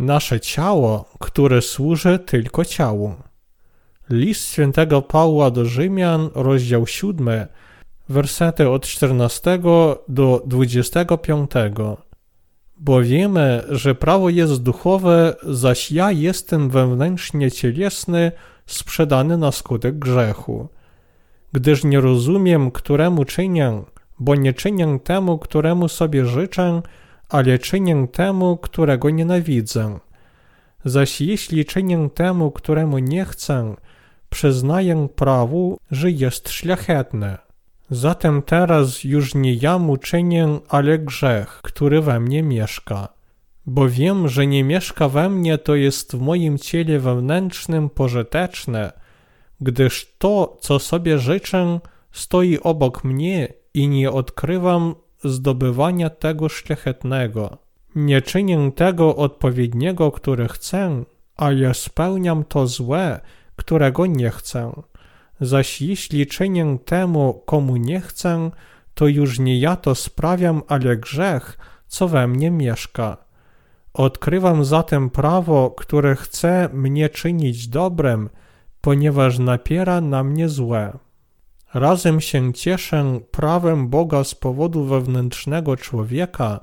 nasze ciało, które służy tylko ciału. List świętego Pawła do Rzymian, rozdział 7, wersety od 14 do 25. Bo wiemy, że prawo jest duchowe, zaś ja jestem wewnętrznie cielesny, sprzedany na skutek grzechu. Gdyż nie rozumiem, któremu czynię, bo nie czynię temu, któremu sobie życzę, ale czynię temu, którego nienawidzę. Zaś jeśli czynię temu, któremu nie chcę, przyznaję prawu, że jest szlachetne. Zatem teraz już nie ja mu czynię, ale grzech, który we mnie mieszka. Bo wiem, że nie mieszka we mnie, to jest w moim ciele wewnętrznym pożyteczne, gdyż to, co sobie życzę, stoi obok mnie i nie odkrywam zdobywania tego szlachetnego. Nie czynię tego odpowiedniego, które chcę, a ja spełniam to złe, którego nie chcę. Zaś jeśli czynię temu, komu nie chcę, to już nie ja to sprawiam, ale grzech, co we mnie mieszka. Odkrywam zatem prawo, które chce mnie czynić dobrem, ponieważ napiera na mnie złe. Razem się cieszę prawem Boga z powodu wewnętrznego człowieka,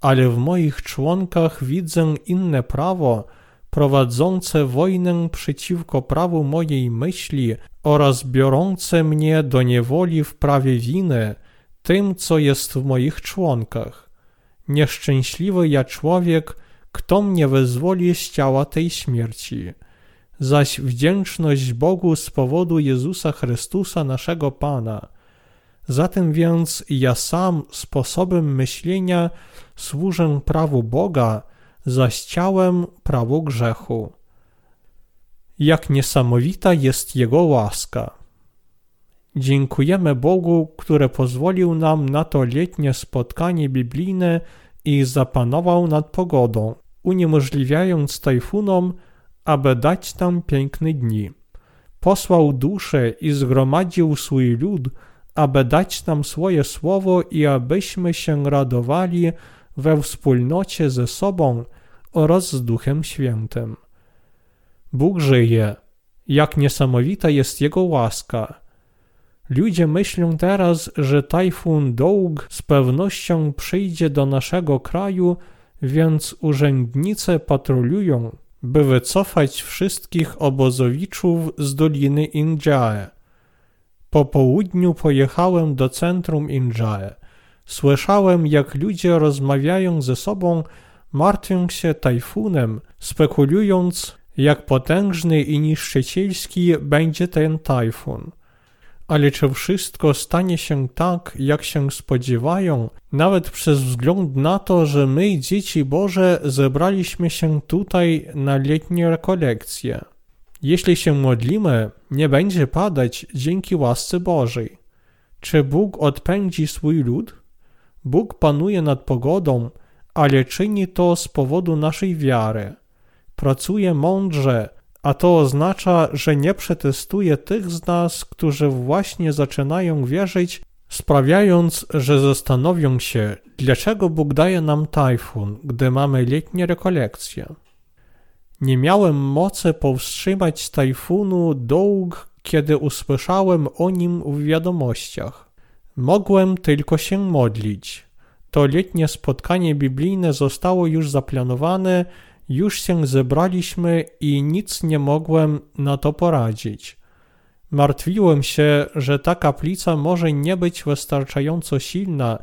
ale w moich członkach widzę inne prawo, prowadzące wojnę przeciwko prawu mojej myśli oraz biorące mnie do niewoli w prawie winy, tym, co jest w moich członkach. Nieszczęśliwy ja człowiek, kto mnie wyzwoli z ciała tej śmierci zaś wdzięczność Bogu z powodu Jezusa Chrystusa naszego Pana. Zatem więc ja sam sposobem myślenia służę prawu Boga, zaś ciałem prawu grzechu. Jak niesamowita jest Jego łaska. Dziękujemy Bogu, który pozwolił nam na to letnie spotkanie biblijne i zapanował nad pogodą, uniemożliwiając tajfunom aby dać tam piękne dni. Posłał duszę i zgromadził swój lud, aby dać nam swoje słowo i abyśmy się radowali we wspólnocie ze sobą oraz z Duchem Świętym. Bóg żyje, jak niesamowita jest Jego łaska. Ludzie myślą teraz, że tajfun Doug z pewnością przyjdzie do naszego kraju, więc urzędnice patrolują, by wycofać wszystkich obozowiczów z Doliny Injae. Po południu pojechałem do centrum Injae. Słyszałem, jak ludzie rozmawiają ze sobą, martwią się tajfunem, spekulując, jak potężny i niszczycielski będzie ten tajfun ale czy wszystko stanie się tak, jak się spodziewają, nawet przez wzgląd na to, że my, dzieci Boże, zebraliśmy się tutaj na letnie rekolekcje. Jeśli się modlimy, nie będzie padać dzięki łasce Bożej. Czy Bóg odpędzi swój lud? Bóg panuje nad pogodą, ale czyni to z powodu naszej wiary. Pracuje mądrze, a to oznacza, że nie przetestuje tych z nas, którzy właśnie zaczynają wierzyć, sprawiając, że zastanowią się, dlaczego Bóg daje nam tajfun, gdy mamy letnie rekolekcje. Nie miałem mocy powstrzymać tajfunu dług, kiedy usłyszałem o nim w wiadomościach. Mogłem tylko się modlić. To letnie spotkanie biblijne zostało już zaplanowane już się zebraliśmy i nic nie mogłem na to poradzić. Martwiłem się, że ta kaplica może nie być wystarczająco silna,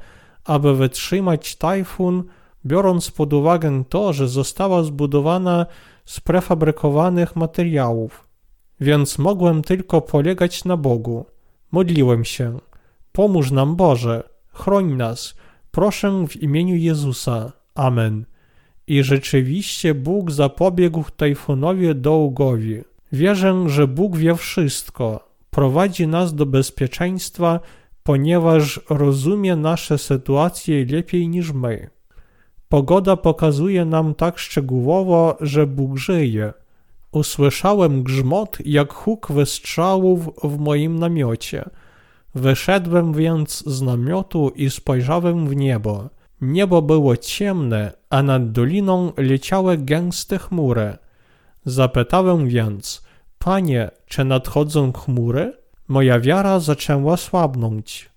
aby wytrzymać tajfun, biorąc pod uwagę to, że została zbudowana z prefabrykowanych materiałów. Więc mogłem tylko polegać na Bogu. Modliłem się. Pomóż nam Boże, chroń nas. Proszę w imieniu Jezusa. Amen. I rzeczywiście Bóg zapobiegł tajfunowi Dołgowi. Wierzę, że Bóg wie wszystko, prowadzi nas do bezpieczeństwa, ponieważ rozumie nasze sytuacje lepiej niż my. Pogoda pokazuje nam tak szczegółowo, że Bóg żyje. Usłyszałem grzmot jak huk wystrzałów w moim namiocie. Wyszedłem więc z namiotu i spojrzałem w niebo. Niebo było ciemne, a nad doliną leciały gęste chmury. Zapytałem więc, Panie, czy nadchodzą chmury? Moja wiara zaczęła słabnąć.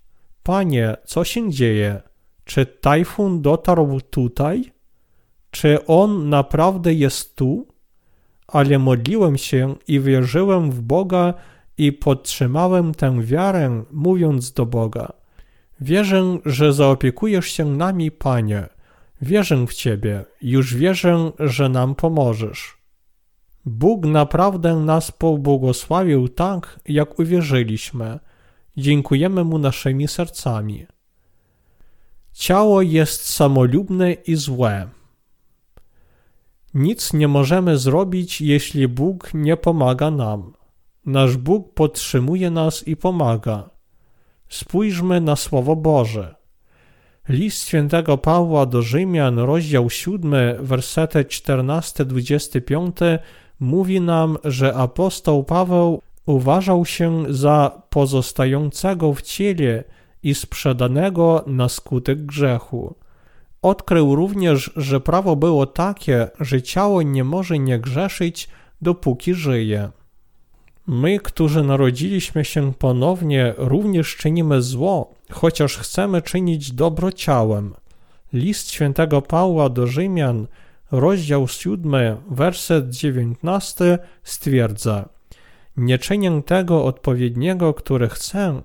Panie, co się dzieje? Czy tajfun dotarł tutaj? Czy on naprawdę jest tu? Ale modliłem się i wierzyłem w Boga i podtrzymałem tę wiarę, mówiąc do Boga: Wierzę, że zaopiekujesz się nami, Panie. Wierzę w Ciebie, już wierzę, że nam pomożesz. Bóg naprawdę nas pobłogosławił tak, jak uwierzyliśmy. Dziękujemy Mu naszymi sercami. Ciało jest samolubne i złe. Nic nie możemy zrobić, jeśli Bóg nie pomaga nam. Nasz Bóg podtrzymuje nas i pomaga. Spójrzmy na Słowo Boże. List świętego Pawła do Rzymian, rozdział 7, wersety 14-25 mówi nam, że apostoł Paweł uważał się za pozostającego w ciele i sprzedanego na skutek grzechu. Odkrył również, że prawo było takie, że ciało nie może nie grzeszyć, dopóki żyje. My, którzy narodziliśmy się ponownie, również czynimy zło, chociaż chcemy czynić dobro ciałem. List świętego Pawła do Rzymian, rozdział 7, werset 19 stwierdza: Nie czynię tego odpowiedniego, które chcę,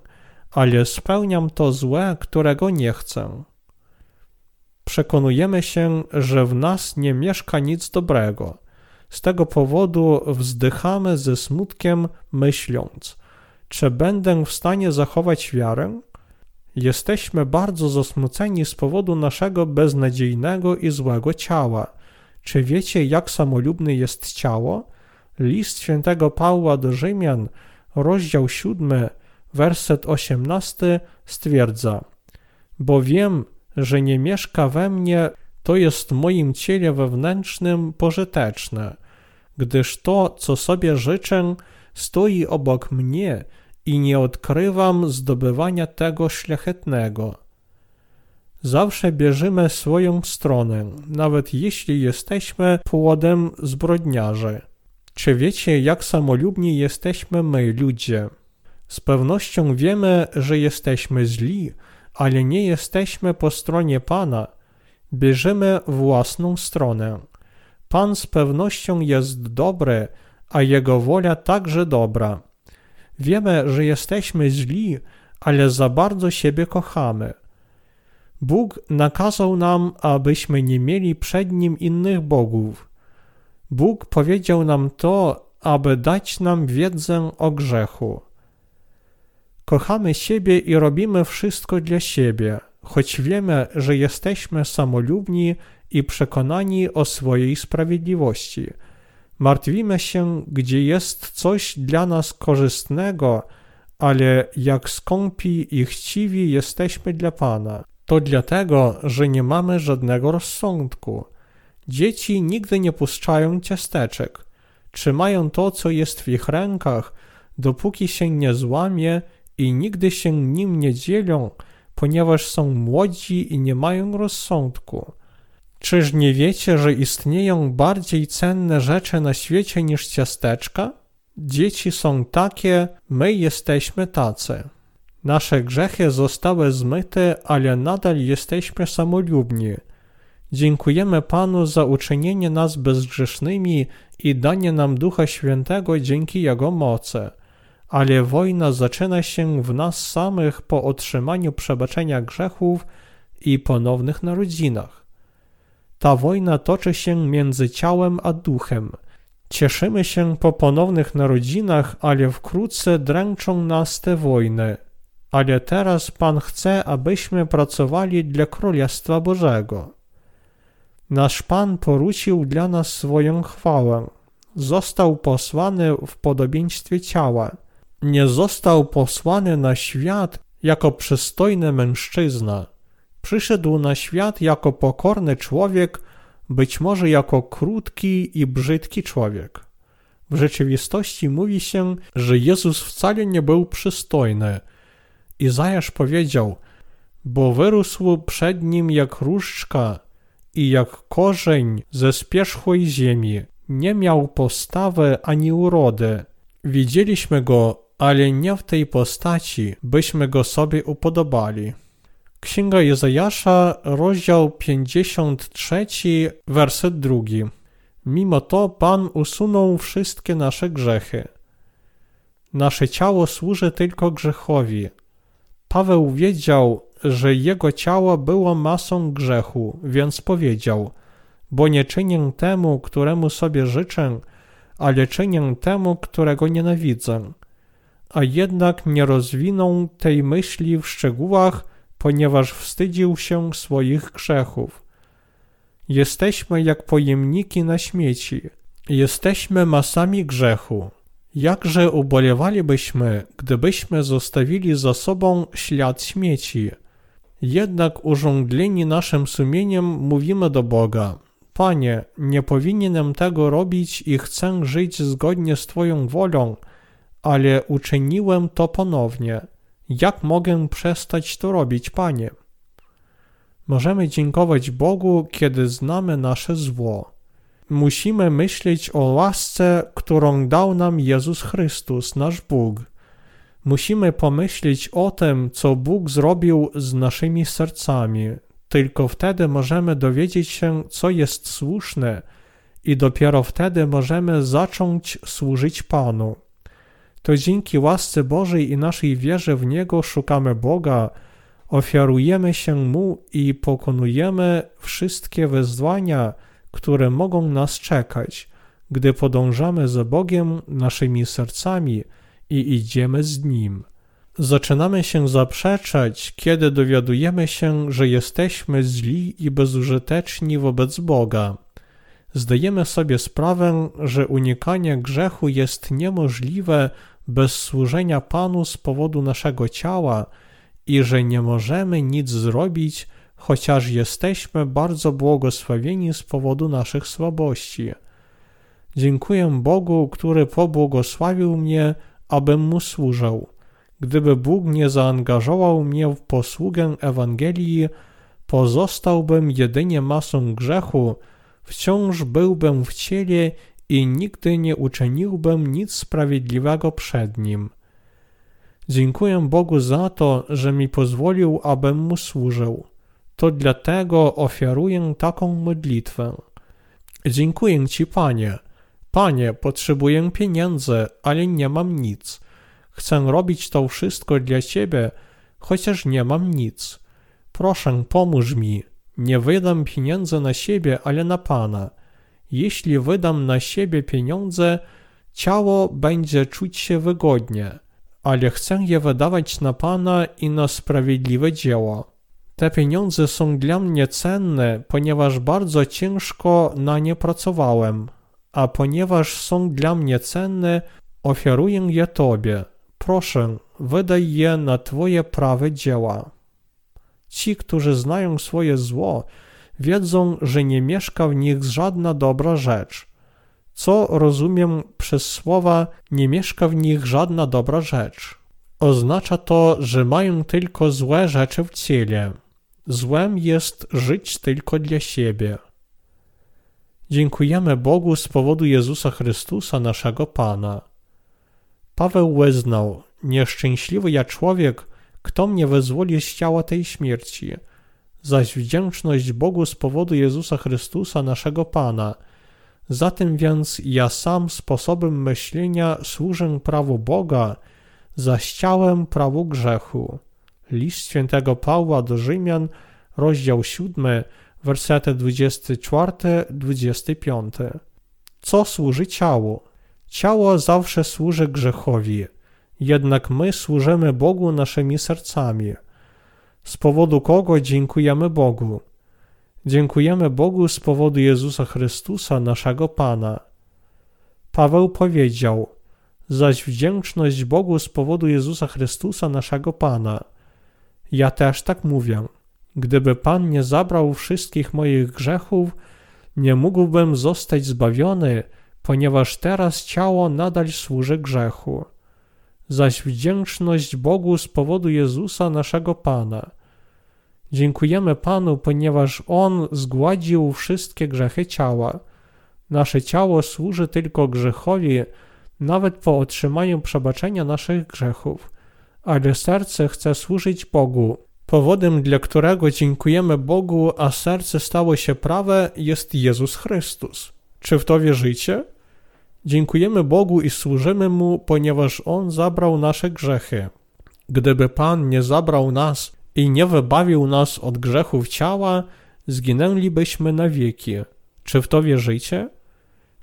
ale spełniam to złe, którego nie chcę. Przekonujemy się, że w nas nie mieszka nic dobrego. Z tego powodu wzdychamy ze smutkiem, myśląc: Czy będę w stanie zachować wiarę? Jesteśmy bardzo zasmuceni z powodu naszego beznadziejnego i złego ciała. Czy wiecie, jak samolubne jest ciało? List świętego Pawła do Rzymian, rozdział 7, werset 18 stwierdza: Bo wiem, że nie mieszka we mnie, to jest moim ciele wewnętrznym pożyteczne, gdyż to, co sobie życzę, stoi obok mnie i nie odkrywam zdobywania tego szlachetnego. Zawsze bierzemy swoją stronę, nawet jeśli jesteśmy płodem zbrodniarzy. Czy wiecie, jak samolubni jesteśmy my, ludzie? Z pewnością wiemy, że jesteśmy źli, ale nie jesteśmy po stronie Pana. Bierzemy własną stronę. Pan z pewnością jest dobry, a Jego wola także dobra. Wiemy, że jesteśmy źli, ale za bardzo siebie kochamy. Bóg nakazał nam, abyśmy nie mieli przed Nim innych bogów. Bóg powiedział nam to, aby dać nam wiedzę o grzechu. Kochamy siebie i robimy wszystko dla siebie, choć wiemy, że jesteśmy samolubni i przekonani o swojej sprawiedliwości. Martwimy się, gdzie jest coś dla nas korzystnego, ale jak skąpi i chciwi jesteśmy dla Pana. To dlatego, że nie mamy żadnego rozsądku. Dzieci nigdy nie puszczają ciasteczek. Trzymają to, co jest w ich rękach, dopóki się nie złamie i nigdy się nim nie dzielą, ponieważ są młodzi i nie mają rozsądku. Czyż nie wiecie, że istnieją bardziej cenne rzeczy na świecie niż ciasteczka? Dzieci są takie, my jesteśmy tacy. Nasze grzechy zostały zmyte, ale nadal jesteśmy samolubni. Dziękujemy Panu za uczynienie nas bezgrzesznymi i danie nam Ducha Świętego dzięki Jego mocy ale wojna zaczyna się w nas samych po otrzymaniu przebaczenia grzechów i ponownych narodzinach. Ta wojna toczy się między ciałem a duchem. Cieszymy się po ponownych narodzinach, ale wkrótce dręczą nas te wojny. Ale teraz Pan chce, abyśmy pracowali dla Królestwa Bożego. Nasz Pan poruczył dla nas swoją chwałę. Został posłany w podobieństwie ciała nie został posłany na świat jako przystojny mężczyzna. Przyszedł na świat jako pokorny człowiek, być może jako krótki i brzydki człowiek. W rzeczywistości mówi się, że Jezus wcale nie był przystojny. Izajasz powiedział: bo wyrósł przed nim jak różdżka i jak korzeń ze spierzchłej ziemi. Nie miał postawy ani urody. Widzieliśmy go, ale nie w tej postaci, byśmy go sobie upodobali. Księga Jezajasza, rozdział 53, werset drugi. Mimo to Pan usunął wszystkie nasze grzechy. Nasze ciało służy tylko grzechowi. Paweł wiedział, że jego ciało było masą grzechu, więc powiedział: Bo nie czynię temu, któremu sobie życzę, ale czynię temu, którego nienawidzę. A jednak nie rozwinął tej myśli w szczegółach, ponieważ wstydził się swoich grzechów. Jesteśmy jak pojemniki na śmieci. Jesteśmy masami grzechu. Jakże ubolewalibyśmy, gdybyśmy zostawili za sobą ślad śmieci. Jednak urządleni naszym sumieniem mówimy do Boga: Panie, nie powinienem tego robić i chcę żyć zgodnie z Twoją wolą, ale uczyniłem to ponownie. Jak mogę przestać to robić, Panie? Możemy dziękować Bogu, kiedy znamy nasze zło. Musimy myśleć o łasce, którą dał nam Jezus Chrystus, nasz Bóg. Musimy pomyśleć o tym, co Bóg zrobił z naszymi sercami. Tylko wtedy możemy dowiedzieć się, co jest słuszne, i dopiero wtedy możemy zacząć służyć Panu. To dzięki łasce Bożej i naszej wierze w Niego szukamy Boga, ofiarujemy się Mu i pokonujemy wszystkie wyzwania, które mogą nas czekać, gdy podążamy za Bogiem naszymi sercami i idziemy z Nim. Zaczynamy się zaprzeczać, kiedy dowiadujemy się, że jesteśmy źli i bezużyteczni wobec Boga. Zdajemy sobie sprawę, że unikanie grzechu jest niemożliwe bez służenia Panu z powodu naszego ciała i że nie możemy nic zrobić, chociaż jesteśmy bardzo błogosławieni z powodu naszych słabości. Dziękuję Bogu, który pobłogosławił mnie, abym Mu służył. Gdyby Bóg nie zaangażował mnie w posługę Ewangelii, pozostałbym jedynie masą grzechu, wciąż byłbym w ciele i nigdy nie uczyniłbym nic sprawiedliwego przed Nim. Dziękuję Bogu za to, że mi pozwolił, abym Mu służył. To dlatego ofiaruję taką modlitwę. Dziękuję Ci, Panie. Panie, potrzebuję pieniędzy, ale nie mam nic. Chcę robić to wszystko dla Ciebie, chociaż nie mam nic. Proszę, pomóż mi. Nie wydam pieniędzy na siebie, ale na Pana. Jeśli wydam na siebie pieniądze, ciało będzie czuć się wygodnie, ale chcę je wydawać na Pana i na sprawiedliwe dzieło. Te pieniądze są dla mnie cenne, ponieważ bardzo ciężko na nie pracowałem, a ponieważ są dla mnie cenne, ofiaruję je Tobie. Proszę, wydaj je na Twoje prawe dzieła. Ci, którzy znają swoje zło, wiedzą, że nie mieszka w nich żadna dobra rzecz. Co rozumiem przez słowa nie mieszka w nich żadna dobra rzecz? Oznacza to, że mają tylko złe rzeczy w ciele. Złem jest żyć tylko dla siebie. Dziękujemy Bogu z powodu Jezusa Chrystusa, naszego Pana. Paweł wyznał, nieszczęśliwy ja człowiek, kto mnie wyzwoli z ciała tej śmierci – zaś wdzięczność Bogu z powodu Jezusa Chrystusa, naszego Pana. Zatem więc ja sam sposobem myślenia służę prawu Boga, zaś ciałem prawu grzechu. List świętego Pawła do Rzymian, rozdział 7, wersety 24-25. Co służy ciału? Ciało zawsze służy grzechowi, jednak my służymy Bogu naszymi sercami – z powodu kogo dziękujemy Bogu. Dziękujemy Bogu z powodu Jezusa Chrystusa, naszego Pana. Paweł powiedział, zaś wdzięczność Bogu z powodu Jezusa Chrystusa, naszego Pana. Ja też tak mówię. Gdyby Pan nie zabrał wszystkich moich grzechów, nie mógłbym zostać zbawiony, ponieważ teraz ciało nadal służy grzechu zaś wdzięczność Bogu z powodu Jezusa naszego Pana. Dziękujemy Panu, ponieważ On zgładził wszystkie grzechy ciała. Nasze ciało służy tylko grzechowi, nawet po otrzymaniu przebaczenia naszych grzechów, ale serce chce służyć Bogu. Powodem, dla którego dziękujemy Bogu, a serce stało się prawe, jest Jezus Chrystus. Czy w to wierzycie? Dziękujemy Bogu i służymy Mu, ponieważ On zabrał nasze grzechy. Gdyby Pan nie zabrał nas i nie wybawił nas od grzechów ciała, zginęlibyśmy na wieki. Czy w to wierzycie?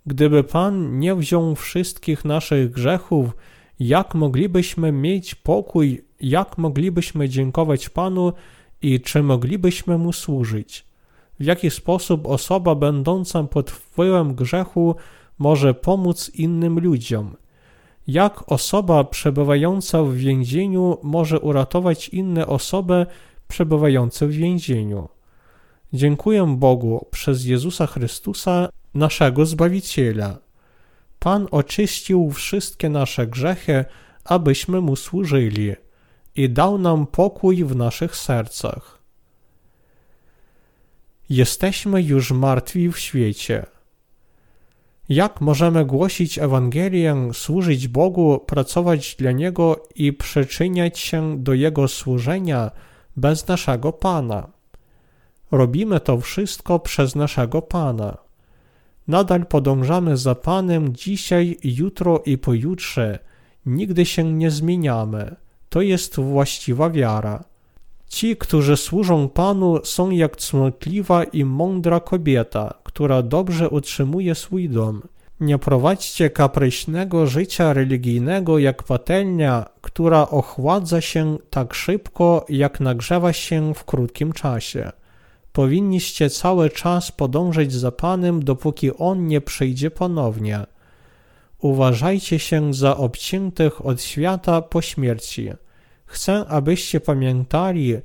Gdyby Pan nie wziął wszystkich naszych grzechów, jak moglibyśmy mieć pokój, jak moglibyśmy dziękować Panu i czy moglibyśmy Mu służyć? W jaki sposób osoba będąca pod wpływem grzechu może pomóc innym ludziom? Jak osoba przebywająca w więzieniu może uratować inne osoby przebywające w więzieniu? Dziękuję Bogu przez Jezusa Chrystusa, naszego Zbawiciela. Pan oczyścił wszystkie nasze grzechy, abyśmy Mu służyli i dał nam pokój w naszych sercach. Jesteśmy już martwi w świecie. Jak możemy głosić Ewangelię, służyć Bogu, pracować dla Niego i przyczyniać się do Jego służenia bez naszego Pana? Robimy to wszystko przez naszego Pana. Nadal podążamy za Panem dzisiaj, jutro i pojutrze. Nigdy się nie zmieniamy. To jest właściwa wiara. Ci, którzy służą Panu, są jak cnotliwa i mądra kobieta, która dobrze utrzymuje swój dom. Nie prowadźcie kapryśnego życia religijnego jak patelnia, która ochładza się tak szybko, jak nagrzewa się w krótkim czasie. Powinniście cały czas podążać za Panem, dopóki On nie przyjdzie ponownie. Uważajcie się za obciętych od świata po śmierci. Chcę, abyście pamiętali,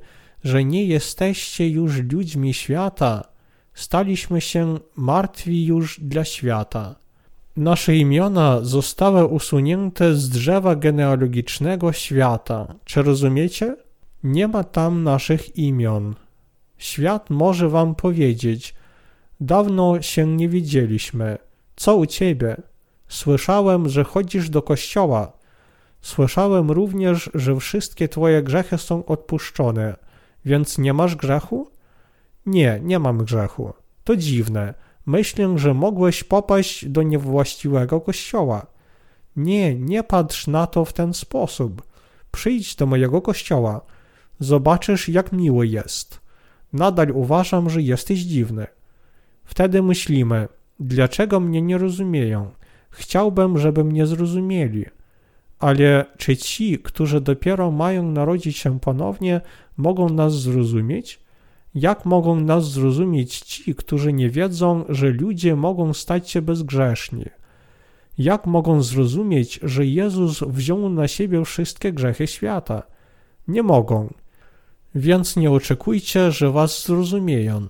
że nie jesteście już ludźmi świata, staliśmy się martwi już dla świata. Nasze imiona zostały usunięte z drzewa genealogicznego świata. Czy rozumiecie? Nie ma tam naszych imion. Świat może wam powiedzieć: Dawno się nie widzieliśmy. Co u ciebie? Słyszałem, że chodzisz do kościoła. Słyszałem również, że wszystkie twoje grzechy są odpuszczone, więc nie masz grzechu? Nie, nie mam grzechu. To dziwne. Myślę, że mogłeś popaść do niewłaściwego kościoła. Nie, nie patrz na to w ten sposób. Przyjdź do mojego kościoła. Zobaczysz, jak miły jest. Nadal uważam, że jesteś dziwny. Wtedy myślimy, dlaczego mnie nie rozumieją? Chciałbym, żeby mnie zrozumieli. Ale czy ci, którzy dopiero mają narodzić się ponownie, mogą nas zrozumieć? Jak mogą nas zrozumieć ci, którzy nie wiedzą, że ludzie mogą stać się bezgrzeszni? Jak mogą zrozumieć, że Jezus wziął na siebie wszystkie grzechy świata? Nie mogą. Więc nie oczekujcie, że was zrozumieją.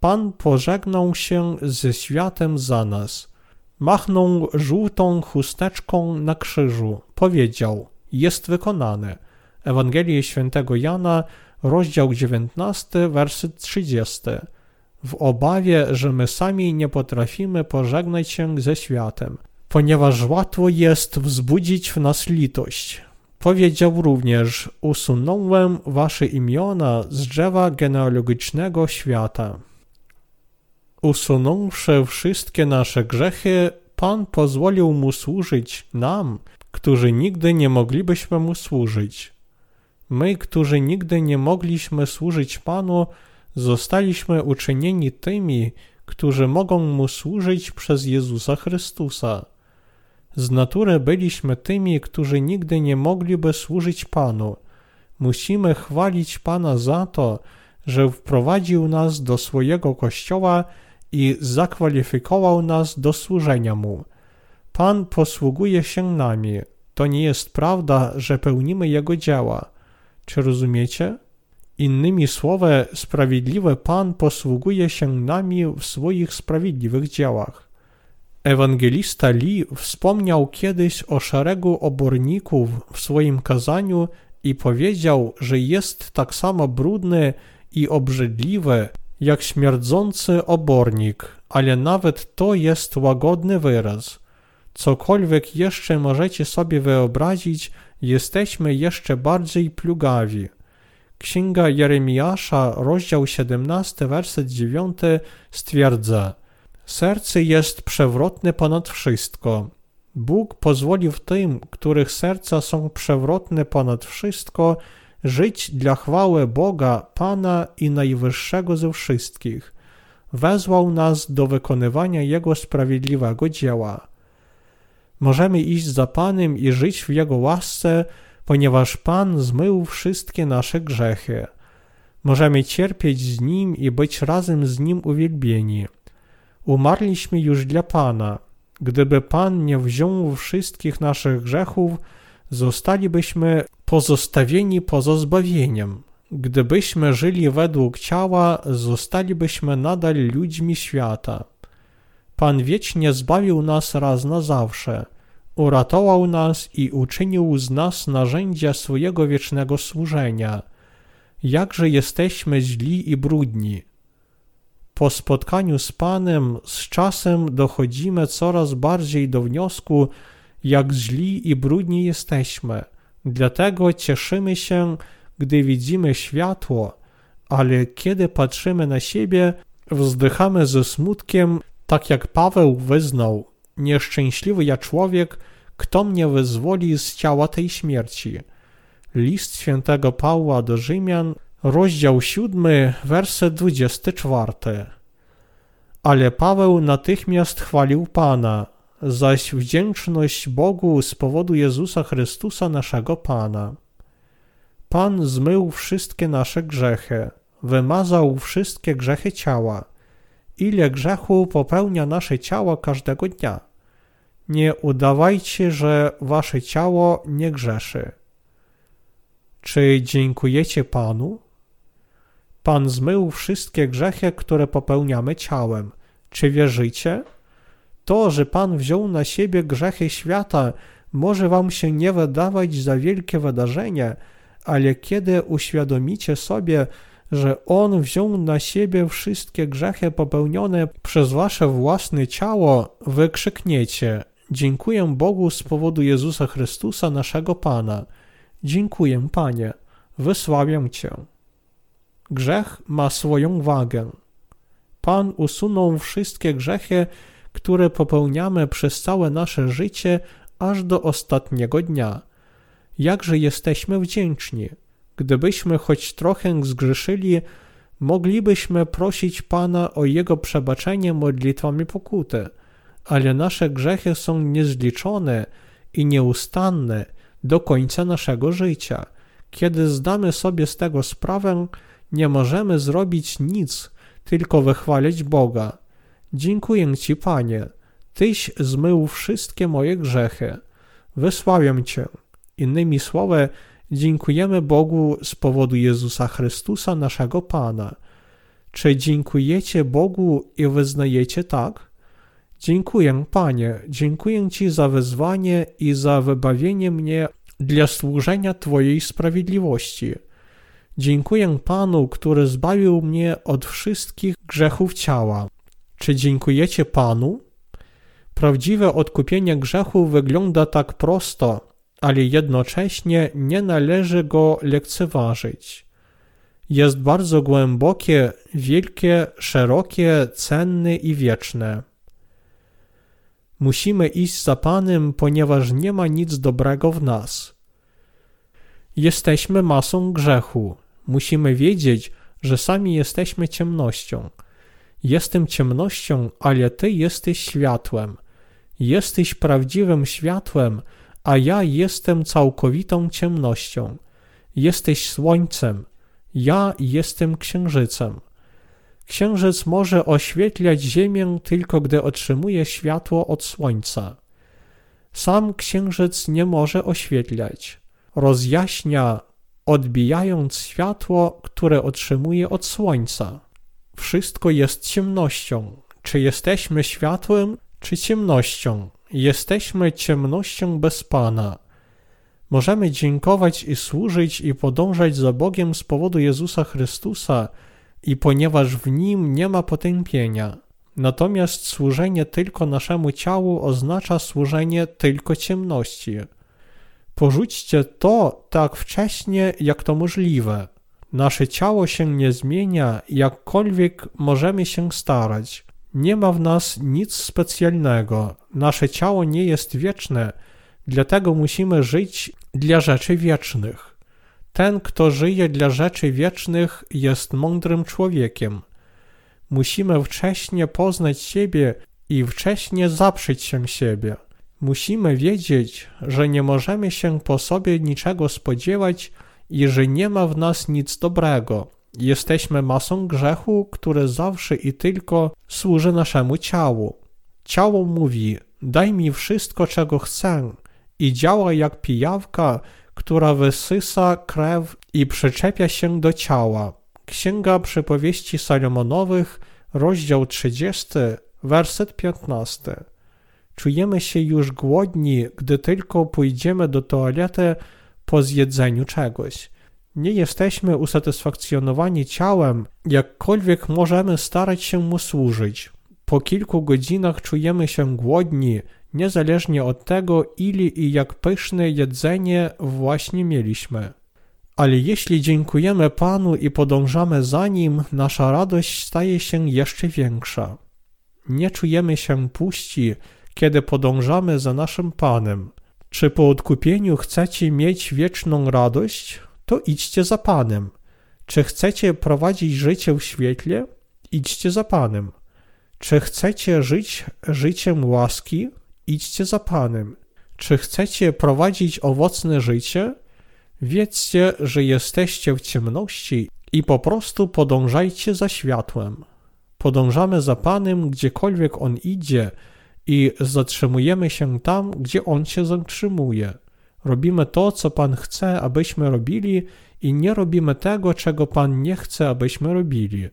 Pan pożegnał się ze światem za nas. Machnął żółtą chusteczką na krzyżu. Powiedział: Jest wykonane. Ewangelia Świętego Jana, rozdział 19, werset 30. W obawie, że my sami nie potrafimy pożegnać się ze światem, ponieważ łatwo jest wzbudzić w nas litość. Powiedział również: Usunąłem wasze imiona z drzewa genealogicznego świata. Usunąwszy wszystkie nasze grzechy, Pan pozwolił mu służyć nam, którzy nigdy nie moglibyśmy mu służyć. My, którzy nigdy nie mogliśmy służyć Panu, zostaliśmy uczynieni tymi, którzy mogą mu służyć przez Jezusa Chrystusa. Z natury byliśmy tymi, którzy nigdy nie mogliby służyć Panu. Musimy chwalić Pana za to, że wprowadził nas do swojego kościoła i zakwalifikował nas do służenia Mu. Pan posługuje się nami. To nie jest prawda, że pełnimy Jego dzieła. Czy rozumiecie? Innymi słowy, sprawiedliwy Pan posługuje się nami w swoich sprawiedliwych dziełach. Ewangelista Lee wspomniał kiedyś o szeregu oborników w swoim kazaniu i powiedział, że jest tak samo brudny i obrzydliwy, jak śmierdzący obornik, ale nawet to jest łagodny wyraz. Cokolwiek jeszcze możecie sobie wyobrazić, jesteśmy jeszcze bardziej plugawi. Księga Jeremiasza, rozdział 17, werset 9 stwierdza Serce jest przewrotne ponad wszystko. Bóg pozwolił tym, których serca są przewrotne ponad wszystko, żyć dla chwały Boga, Pana i Najwyższego ze wszystkich. Wezwał nas do wykonywania Jego sprawiedliwego dzieła. Możemy iść za Panem i żyć w Jego łasce, ponieważ Pan zmył wszystkie nasze grzechy. Możemy cierpieć z Nim i być razem z Nim uwielbieni. Umarliśmy już dla Pana. Gdyby Pan nie wziął wszystkich naszych grzechów, zostalibyśmy pozostawieni poza zbawieniem. Gdybyśmy żyli według ciała, zostalibyśmy nadal ludźmi świata. Pan wiecznie zbawił nas raz na zawsze. Uratował nas i uczynił z nas narzędzia swojego wiecznego służenia. Jakże jesteśmy źli i brudni. Po spotkaniu z Panem z czasem dochodzimy coraz bardziej do wniosku, jak źli i brudni jesteśmy. Dlatego cieszymy się, gdy widzimy światło, ale kiedy patrzymy na siebie, wzdychamy ze smutkiem, tak jak Paweł wyznał: Nieszczęśliwy ja człowiek, kto mnie wyzwoli z ciała tej śmierci. List świętego Pawła do Rzymian, rozdział 7, werset 24. Ale Paweł natychmiast chwalił Pana, zaś wdzięczność Bogu z powodu Jezusa Chrystusa naszego Pana. Pan zmył wszystkie nasze grzechy, wymazał wszystkie grzechy ciała. Ile grzechu popełnia nasze ciało każdego dnia? Nie udawajcie, że wasze ciało nie grzeszy. Czy dziękujecie Panu? Pan zmył wszystkie grzechy, które popełniamy ciałem. Czy wierzycie? To, że Pan wziął na siebie grzechy świata, może wam się nie wydawać za wielkie wydarzenie, ale kiedy uświadomicie sobie, że On wziął na siebie wszystkie grzechy popełnione przez wasze własne ciało, wykrzykniecie: Dziękuję Bogu z powodu Jezusa Chrystusa, naszego Pana. Dziękuję, Panie, wysławiam Cię. Grzech ma swoją wagę. Pan usunął wszystkie grzechy, które popełniamy przez całe nasze życie aż do ostatniego dnia. Jakże jesteśmy wdzięczni. Gdybyśmy choć trochę zgrzeszyli, moglibyśmy prosić Pana o Jego przebaczenie modlitwami pokuty, ale nasze grzechy są niezliczone i nieustanne do końca naszego życia. Kiedy zdamy sobie z tego sprawę, nie możemy zrobić nic, tylko wychwalić Boga. Dziękuję Ci, Panie, Tyś zmył wszystkie moje grzechy. Wysławiam Cię. Innymi słowy, dziękujemy Bogu z powodu Jezusa Chrystusa, naszego Pana. Czy dziękujecie Bogu i wyznajecie tak? Dziękuję, Panie, dziękuję Ci za wezwanie i za wybawienie mnie dla służenia Twojej sprawiedliwości. Dziękuję Panu, który zbawił mnie od wszystkich grzechów ciała. Czy dziękujecie Panu? Prawdziwe odkupienie grzechu wygląda tak prosto, ale jednocześnie nie należy go lekceważyć. Jest bardzo głębokie, wielkie, szerokie, cenne i wieczne. Musimy iść za Panem, ponieważ nie ma nic dobrego w nas. Jesteśmy masą grzechu. Musimy wiedzieć, że sami jesteśmy ciemnością. Jestem ciemnością, ale Ty jesteś światłem. Jesteś prawdziwym światłem, a ja jestem całkowitą ciemnością. Jesteś słońcem, ja jestem księżycem. Księżyc może oświetlać Ziemię tylko gdy otrzymuje światło od słońca. Sam księżyc nie może oświetlać. Rozjaśnia, odbijając światło, które otrzymuje od słońca. Wszystko jest ciemnością. Czy jesteśmy światłem, czy ciemnością? Jesteśmy ciemnością bez Pana. Możemy dziękować i służyć i podążać za Bogiem z powodu Jezusa Chrystusa i ponieważ w Nim nie ma potępienia. Natomiast służenie tylko naszemu ciału oznacza służenie tylko ciemności. Porzućcie to tak wcześnie, jak to możliwe. Nasze ciało się nie zmienia, jakkolwiek możemy się starać. Nie ma w nas nic specjalnego. Nasze ciało nie jest wieczne, dlatego musimy żyć dla rzeczy wiecznych. Ten, kto żyje dla rzeczy wiecznych, jest mądrym człowiekiem. Musimy wcześnie poznać siebie i wcześnie zaprzeć się siebie. Musimy wiedzieć, że nie możemy się po sobie niczego spodziewać i że nie ma w nas nic dobrego. Jesteśmy masą grzechu, które zawsze i tylko służy naszemu ciału. Ciało mówi: Daj mi wszystko, czego chcę, i działa jak pijawka, która wysysa krew i przyczepia się do ciała. Księga Przypowieści Salomonowych, rozdział 30, werset 15. Czujemy się już głodni, gdy tylko pójdziemy do toalety po zjedzeniu czegoś. Nie jesteśmy usatysfakcjonowani ciałem, jakkolwiek możemy starać się mu służyć. Po kilku godzinach czujemy się głodni, niezależnie od tego, ile i jak pyszne jedzenie właśnie mieliśmy. Ale jeśli dziękujemy Panu i podążamy za Nim, nasza radość staje się jeszcze większa. Nie czujemy się puści, kiedy podążamy za naszym Panem. Czy po odkupieniu chcecie mieć wieczną radość? To idźcie za Panem. Czy chcecie prowadzić życie w świetle? Idźcie za Panem. Czy chcecie żyć życiem łaski? Idźcie za Panem. Czy chcecie prowadzić owocne życie? Wiedzcie, że jesteście w ciemności i po prostu podążajcie za światłem. Podążamy za Panem, gdziekolwiek On idzie i zatrzymujemy się tam, gdzie On się zatrzymuje. Robimy to, co Pan chce, abyśmy robili i nie robimy tego, czego Pan nie chce, abyśmy robili.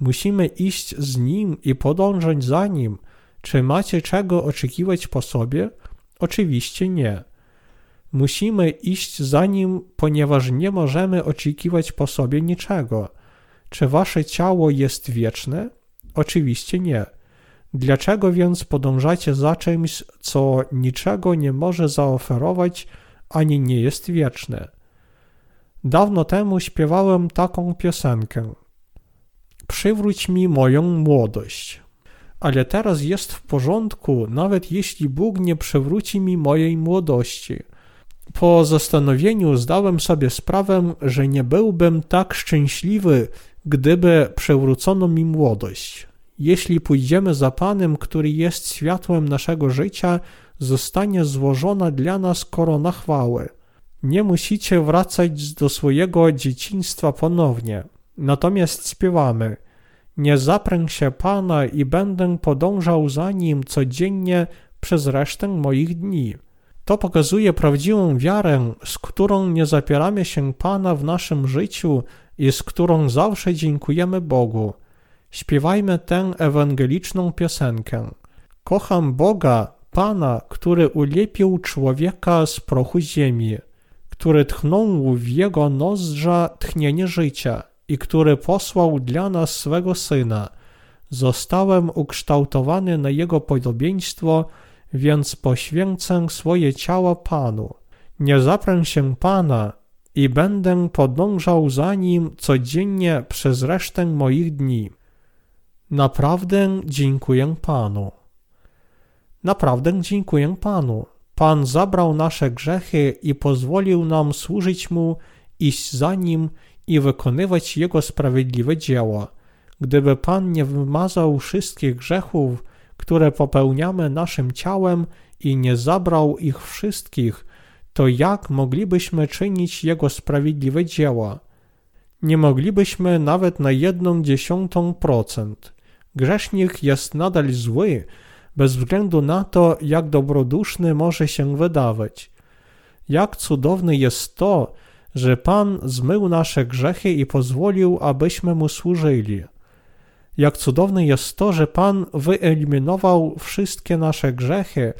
Musimy iść z Nim i podążać za Nim. Czy macie czego oczekiwać po sobie? Oczywiście nie. Musimy iść za Nim, ponieważ nie możemy oczekiwać po sobie niczego. Czy wasze ciało jest wieczne? Oczywiście nie. Dlaczego więc podążacie za czymś, co niczego nie może zaoferować, ani nie jest wieczne? Dawno temu śpiewałem taką piosenkę. Przywróć mi moją młodość. Ale teraz jest w porządku, nawet jeśli Bóg nie przywróci mi mojej młodości. Po zastanowieniu zdałem sobie sprawę, że nie byłbym tak szczęśliwy, gdyby przywrócono mi młodość. Jeśli pójdziemy za Panem, który jest światłem naszego życia, zostanie złożona dla nas korona chwały. Nie musicie wracać do swojego dzieciństwa ponownie. Natomiast śpiewamy: Nie zaprę się Pana i będę podążał za nim codziennie przez resztę moich dni. To pokazuje prawdziwą wiarę, z którą nie zapieramy się Pana w naszym życiu i z którą zawsze dziękujemy Bogu. Śpiewajmy tę ewangeliczną piosenkę. Kocham Boga, Pana, który ulepił człowieka z prochu ziemi, który tchnął w jego nozdrza tchnienie życia i który posłał dla nas swego Syna. Zostałem ukształtowany na jego podobieństwo, więc poświęcę swoje ciało Panu. Nie zaprę się Pana i będę podążał za Nim codziennie przez resztę moich dni. Naprawdę dziękuję Panu. Naprawdę dziękuję Panu. Pan zabrał nasze grzechy i pozwolił nam służyć Mu, iść za Nim i wykonywać Jego sprawiedliwe dzieła. Gdyby Pan nie wymazał wszystkich grzechów, które popełniamy naszym ciałem i nie zabrał ich wszystkich, to jak moglibyśmy czynić Jego sprawiedliwe dzieła? Nie moglibyśmy nawet na jedną dziesiątą procent. Grzesznik jest nadal zły, bez względu na to, jak dobroduszny może się wydawać. Jak cudowne jest to, że Pan zmył nasze grzechy i pozwolił, abyśmy Mu służyli. Jak cudowne jest to, że Pan wyeliminował wszystkie nasze grzechy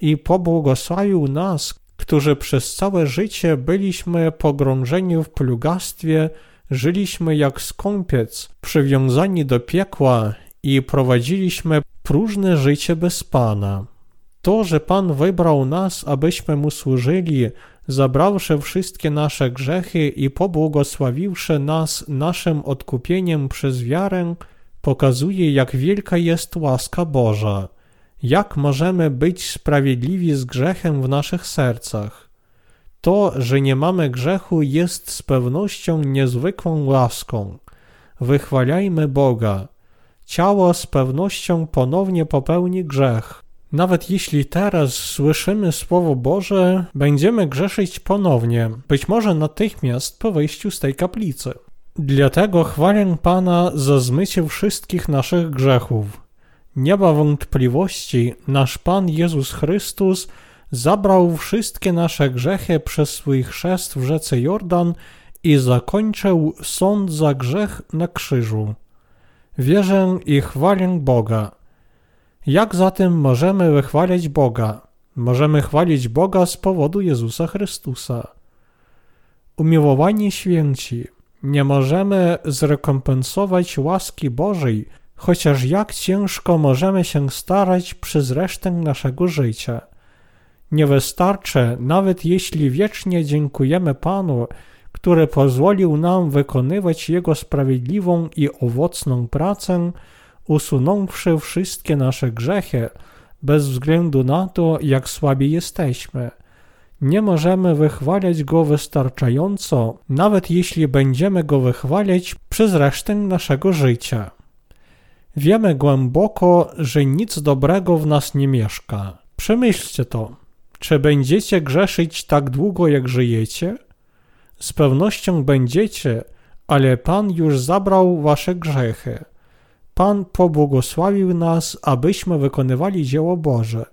i pobłogosławił nas, którzy przez całe życie byliśmy pogrążeni w plugastwie, żyliśmy jak skąpiec, przywiązani do piekła i prowadziliśmy próżne życie bez Pana. To, że Pan wybrał nas, abyśmy Mu służyli, zabrawszy wszystkie nasze grzechy i pobłogosławiwszy nas naszym odkupieniem przez wiarę, pokazuje, jak wielka jest łaska Boża. Jak możemy być sprawiedliwi z grzechem w naszych sercach? To, że nie mamy grzechu, jest z pewnością niezwykłą łaską. Wychwalajmy Boga. Ciało z pewnością ponownie popełni grzech. Nawet jeśli teraz słyszymy Słowo Boże, będziemy grzeszyć ponownie, być może natychmiast po wyjściu z tej kaplicy. Dlatego chwalę Pana za zmycie wszystkich naszych grzechów. Nie ma wątpliwości, nasz Pan Jezus Chrystus zabrał wszystkie nasze grzechy przez swój chrzest w rzece Jordan i zakończył sąd za grzech na krzyżu. Wierzę i chwalę Boga. Jak zatem możemy wychwalać Boga? Możemy chwalić Boga z powodu Jezusa Chrystusa. Umiłowani święci, nie możemy zrekompensować łaski Bożej, chociaż jak ciężko możemy się starać przez resztę naszego życia. Nie wystarczy, nawet jeśli wiecznie dziękujemy Panu, który pozwolił nam wykonywać Jego sprawiedliwą i owocną pracę, usunąwszy wszystkie nasze grzechy, bez względu na to, jak słabi jesteśmy. Nie możemy wychwalać Go wystarczająco, nawet jeśli będziemy Go wychwalać przez resztę naszego życia. Wiemy głęboko, że nic dobrego w nas nie mieszka. Przemyślcie to. Czy będziecie grzeszyć tak długo, jak żyjecie? Z pewnością będziecie, ale Pan już zabrał wasze grzechy. Pan pobłogosławił nas, abyśmy wykonywali dzieło Boże.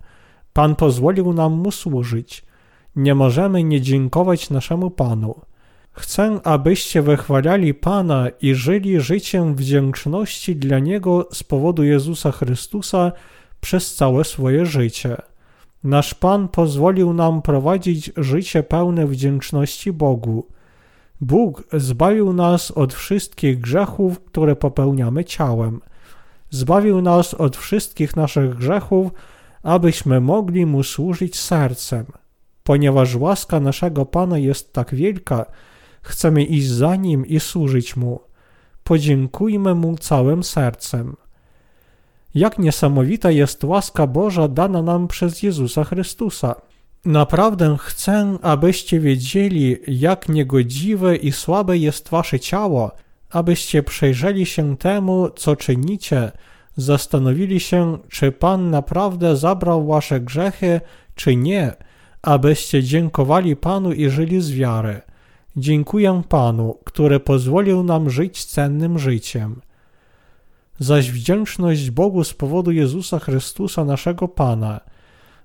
Pan pozwolił nam Mu służyć. Nie możemy nie dziękować naszemu Panu. Chcę, abyście wychwalali Pana i żyli życiem wdzięczności dla Niego z powodu Jezusa Chrystusa przez całe swoje życie. Nasz Pan pozwolił nam prowadzić życie pełne wdzięczności Bogu. Bóg zbawił nas od wszystkich grzechów, które popełniamy ciałem. Zbawił nas od wszystkich naszych grzechów, abyśmy mogli Mu służyć sercem. Ponieważ łaska naszego Pana jest tak wielka, chcemy iść za Nim i służyć Mu. Podziękujmy Mu całym sercem. Jak niesamowita jest łaska Boża dana nam przez Jezusa Chrystusa. Naprawdę chcę, abyście wiedzieli, jak niegodziwe i słabe jest wasze ciało, abyście przejrzeli się temu, co czynicie, zastanowili się, czy Pan naprawdę zabrał wasze grzechy, czy nie, abyście dziękowali Panu i żyli z wiary. Dziękuję Panu, który pozwolił nam żyć cennym życiem. Zaś wdzięczność Bogu z powodu Jezusa Chrystusa, naszego Pana.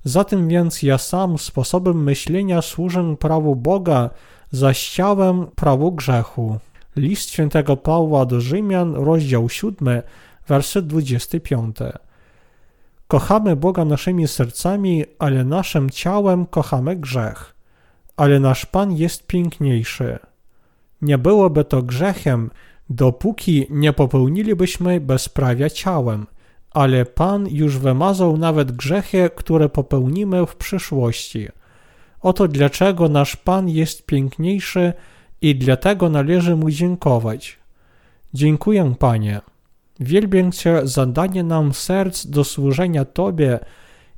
Zatem więc ja sam sposobem myślenia służę prawu Boga, zaś ciałem prawu grzechu. List świętego Pawła do Rzymian, rozdział 7, werset 25. Kochamy Boga naszymi sercami, ale naszym ciałem kochamy grzech. Ale nasz Pan jest piękniejszy. Nie byłoby to grzechem, dopóki nie popełnilibyśmy bezprawia ciałem, ale Pan już wymazał nawet grzechy, które popełnimy w przyszłości. Oto dlaczego nasz Pan jest piękniejszy i dlatego należy Mu dziękować. Dziękuję, Panie. Wielbię Cię za danie nam serc do służenia Tobie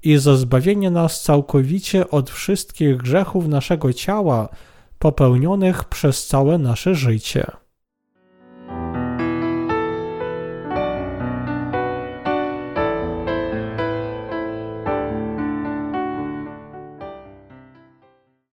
i za zbawienie nas całkowicie od wszystkich grzechów naszego ciała popełnionych przez całe nasze życie.